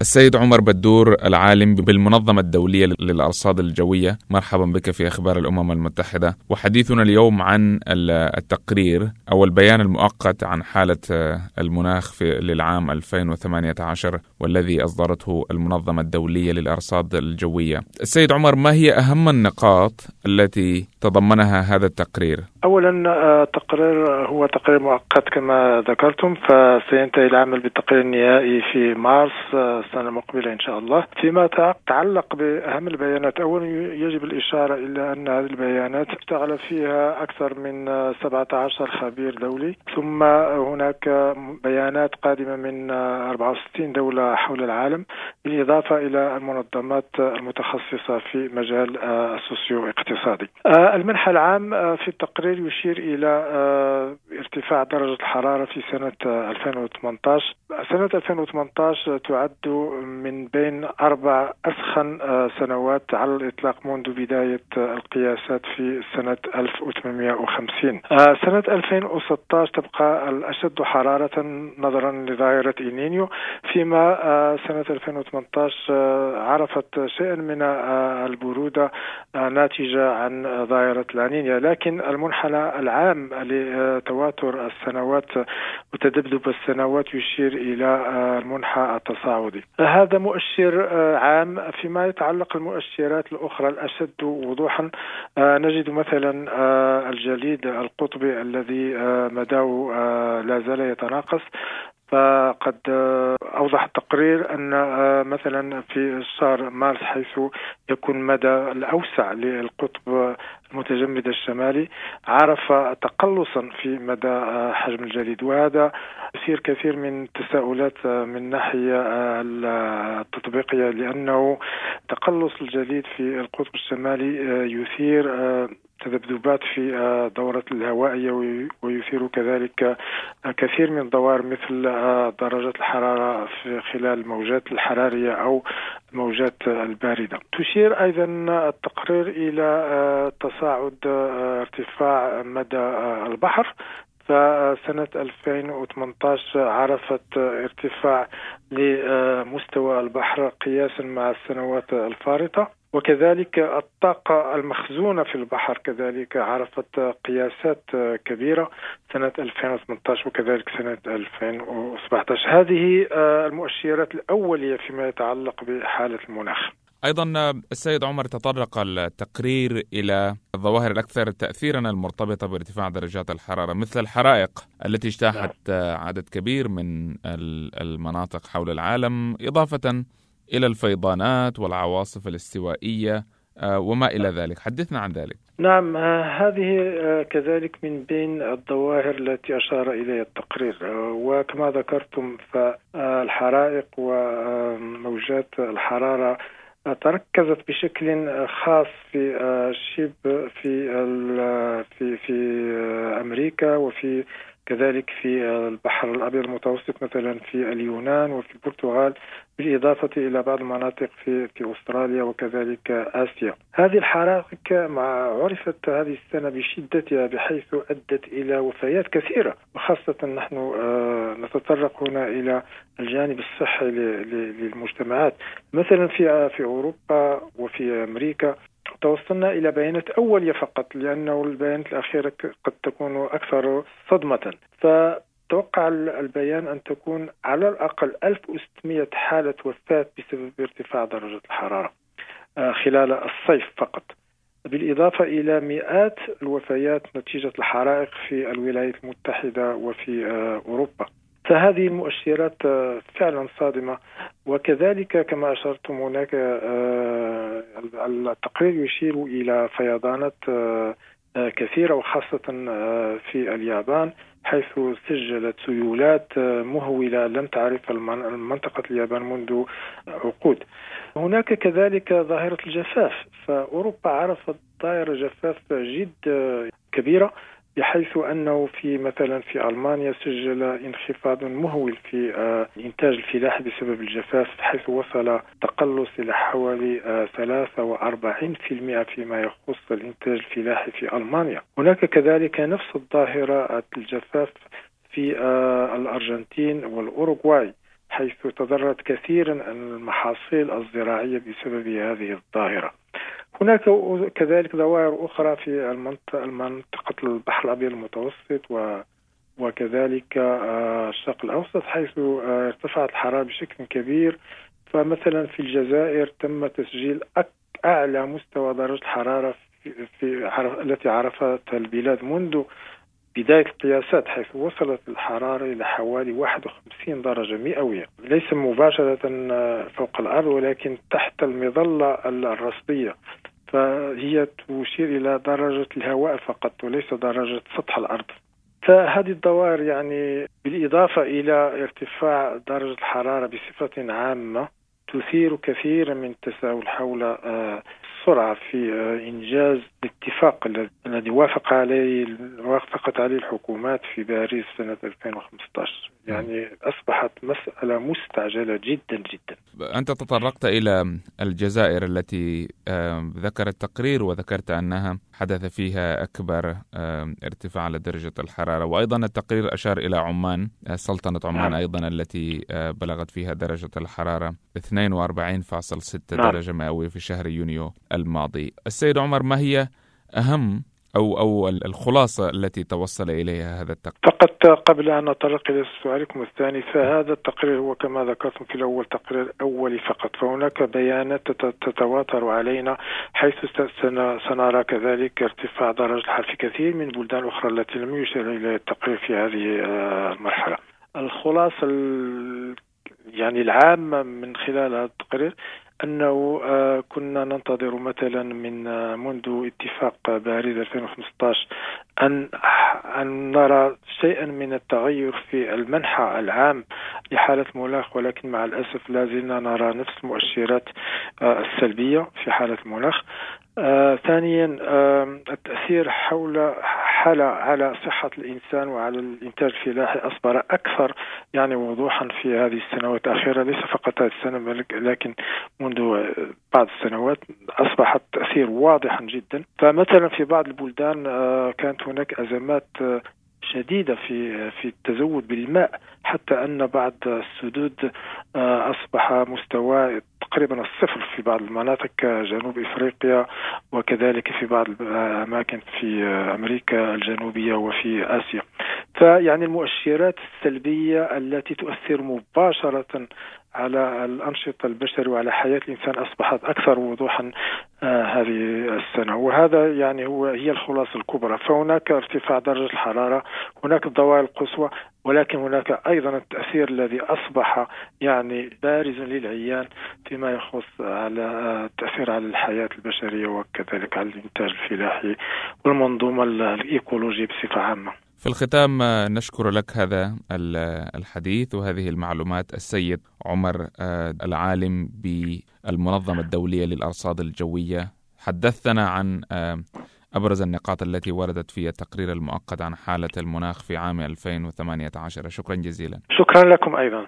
السيد عمر بدور العالم بالمنظمة الدولية للأرصاد الجوية. مرحبا بك في أخبار الأمم المتحدة. وحديثنا اليوم عن التقرير أو البيان المؤقت عن حالة المناخ في للعام 2018 والذي أصدرته المنظمة الدولية للأرصاد الجوية. السيد عمر ما هي أهم النقاط التي تضمنها هذا التقرير؟ أولا التقرير آه، هو تقرير مؤقت كما ذكرتم فسينتهي العمل بالتقرير النهائي في مارس آه، السنة المقبلة إن شاء الله فيما يتعلق بأهم البيانات أولا يجب الإشارة إلى أن هذه البيانات اشتغل فيها أكثر من 17 خبير دولي ثم هناك بيانات قادمة من 64 دولة حول العالم بالإضافة إلى المنظمات المتخصصة في مجال آه، السوسيو اقتصادي المنحى العام في التقرير يشير إلى ارتفاع درجة الحرارة في سنة 2018 سنة 2018 تعد من بين أربع أسخن سنوات على الإطلاق منذ بداية القياسات في سنة 1850 سنة 2016 تبقى الأشد حرارة نظرا لظاهرة إلنينيو فيما سنة 2018 عرفت شيئا من البرودة ناتجة عن ظاهرة لانينيا لكن المنحنى العام لتواتر السنوات وتذبذب السنوات يشير إلى المنحى التصاعدي. هذا مؤشر عام. فيما يتعلق المؤشرات الأخرى الأشد وضوحا نجد مثلا الجليد القطبي الذي مداه لا زال يتناقص. فقد أوضح التقرير أن مثلا في شهر مارس حيث يكون مدى الأوسع للقطب المتجمد الشمالي عرف تقلصا في مدى حجم الجليد وهذا يثير كثير من التساؤلات من الناحيه التطبيقية لأنه تقلص الجليد في القطب الشمالي يثير تذبذبات في دورة الهوائية ويثير كذلك كثير من الظواهر مثل درجة الحرارة في خلال الموجات الحرارية أو الموجات الباردة. تشير أيضا التقرير إلى تصاعد ارتفاع مدى البحر. فسنة 2018 عرفت ارتفاع لمستوى البحر قياسا مع السنوات الفارطة. وكذلك الطاقة المخزونة في البحر كذلك عرفت قياسات كبيرة سنة 2018 وكذلك سنة 2017 هذه المؤشرات الأولية فيما يتعلق بحالة المناخ. أيضا السيد عمر تطرق التقرير إلى الظواهر الأكثر تاثيرا المرتبطة بارتفاع درجات الحرارة مثل الحرائق التي اجتاحت عدد كبير من المناطق حول العالم إضافة إلى الفيضانات والعواصف الاستوائية آه، وما إلى ذلك. حدثنا عن ذلك. نعم آه، هذه آه، كذلك من بين الظواهر التي أشار إليها التقرير. وكما ذكرتم فالحرائق وموجات الحرارة تركزت بشكل خاص في شبه في في في أمريكا وفي كذلك في البحر الأبيض المتوسط مثلا في اليونان وفي البرتغال بالإضافة إلى بعض المناطق في في أستراليا وكذلك آسيا. هذه الحرائق عرفت هذه السنة بشدتها بحيث أدت إلى وفيات كثيرة وخاصة نحن آه، نتطرق هنا إلى الجانب الصحي للمجتمعات مثلا في في أوروبا وفي توصلنا إلى بيانات أولية فقط لأنه البيانات الأخيرة قد تكون أكثر صدمة. فتوقع البيان أن تكون على الأقل 1600 حالة وفاة بسبب ارتفاع درجة الحرارة آه، خلال الصيف فقط. بالإضافة إلى مئات الوفيات نتيجة الحرائق في الولايات المتحدة وفي آه، أوروبا. فهذه المؤشرات آه، فعلا صادمة. وكذلك كما أشرتم هناك آه، التقرير يشير إلى فيضانات آه، كثيرة وخاصة في اليابان حيث سجلت سيولات مهولة لم تعرف منطقة اليابان منذ عقود. هناك كذلك ظاهرة الجفاف. فأوروبا عرفت ظاهرة جفاف جد كبيرة بحيث أنه في مثلا في ألمانيا سجل انخفاض مهول في آه، إنتاج الفلاحه بسبب الجفاف حيث وصل تقلص إلى حوالي 43% آه، فيما يخص الإنتاج الفلاحي في ألمانيا. هناك كذلك نفس الظاهرة الجفاف في آه، الأرجنتين والأوروغواي حيث تضررت كثيرا المحاصيل الزراعية بسبب هذه الظاهرة هناك كذلك ظواهر أخرى في منطقة البحر الأبيض المتوسط و وكذلك آه، الشرق الأوسط حيث آه، ارتفعت الحرارة بشكل كبير. فمثلا في الجزائر تم تسجيل أعلى مستوى درجة الحرارة في, في التي عرفتها البلاد منذ بداية القياسات حيث وصلت الحرارة إلى حوالي 51 درجة مئوية. ليس مباشرة آه، فوق الأرض ولكن تحت المظلة الرصدية. فهي تشير إلى درجة الهواء فقط وليس درجة سطح الأرض. فهذه الظواهر يعني بالإضافة إلى ارتفاع درجة الحرارة بصفة عامة تثير كثيرا من التساؤل حول آه، السرعة في آه، إنجاز الاتفاق الذي وافق عليه وافقت عليه الحكومات في باريس سنة 2015 يعني أصبحت مسألة مستعجلة جدا جدا أنت تطرقت إلى الجزائر التي ذكرت تقرير وذكرت أنها حدث فيها أكبر ارتفاع لدرجة الحرارة وأيضا التقرير أشار إلى عمان سلطنة عمان نعم. أيضا التي آه، بلغت فيها درجة الحرارة 42.6 نعم. درجة مئوية في شهر يونيو الماضي. السيد عمر ما هي أهم أو أو الخلاصة التي توصل إليها هذا التقرير؟ فقط قبل أن نتطرق إلى سؤالكم الثاني فهذا التقرير هو كما ذكرتم في الأول تقرير أولي فقط. فهناك بيانات تتواتر علينا حيث سنرى كذلك ارتفاع درجة الحرارة في كثير من البلدان الأخرى التي لم يشير إلى التقرير في هذه آه، المرحلة. الخلاصة يعني العامة من خلال هذا التقرير أنه آه، كنا ننتظر مثلا من آه، منذ اتفاق باريس 2015 أن أن نرى شيئا من التغير في المنحى العام لحالة المناخ ولكن مع الأسف لا زلنا نرى نفس المؤشرات آه، السلبية في حالة المناخ آه ثانيا آه التأثير حول حالة على صحة الإنسان وعلى الإنتاج الفلاحي أصبح أكثر يعني وضوحا في هذه السنوات الأخيرة ليس فقط هذه السنة لكن منذ بعض السنوات أصبح التأثير واضحا جدا. فمثلا في بعض البلدان آه كانت هناك أزمات آه شديدة في في التزود بالماء حتى أن بعض السدود آه، أصبح مستوى تقريبا الصفر في بعض المناطق جنوب إفريقيا وكذلك في بعض الأماكن في أمريكا الجنوبية وفي آسيا. فيعني المؤشرات السلبية التي تؤثر مباشرة على الأنشطة البشرية وعلى حياة الإنسان أصبحت أكثر وضوحا آه هذه السنة. وهذا يعني هو هي الخلاصة الكبرى. فهناك ارتفاع درجة الحرارة هناك الضوائر القصوى ولكن هناك أيضا التأثير الذي أصبح يعني بارز للعيان فيما يخص على التأثير على الحياة البشرية وكذلك على الإنتاج الفلاحي والمنظومة الإيكولوجية بصفة عامة. في الختام نشكر لك هذا الحديث وهذه المعلومات السيد عمر آه، العالم بالمنظمة الدولية للأرصاد الجوية. حدثنا عن آه، أبرز النقاط التي وردت في التقرير المؤقت عن حالة المناخ في عام 2018 شكرا جزيلا. شكرا لكم أيضا.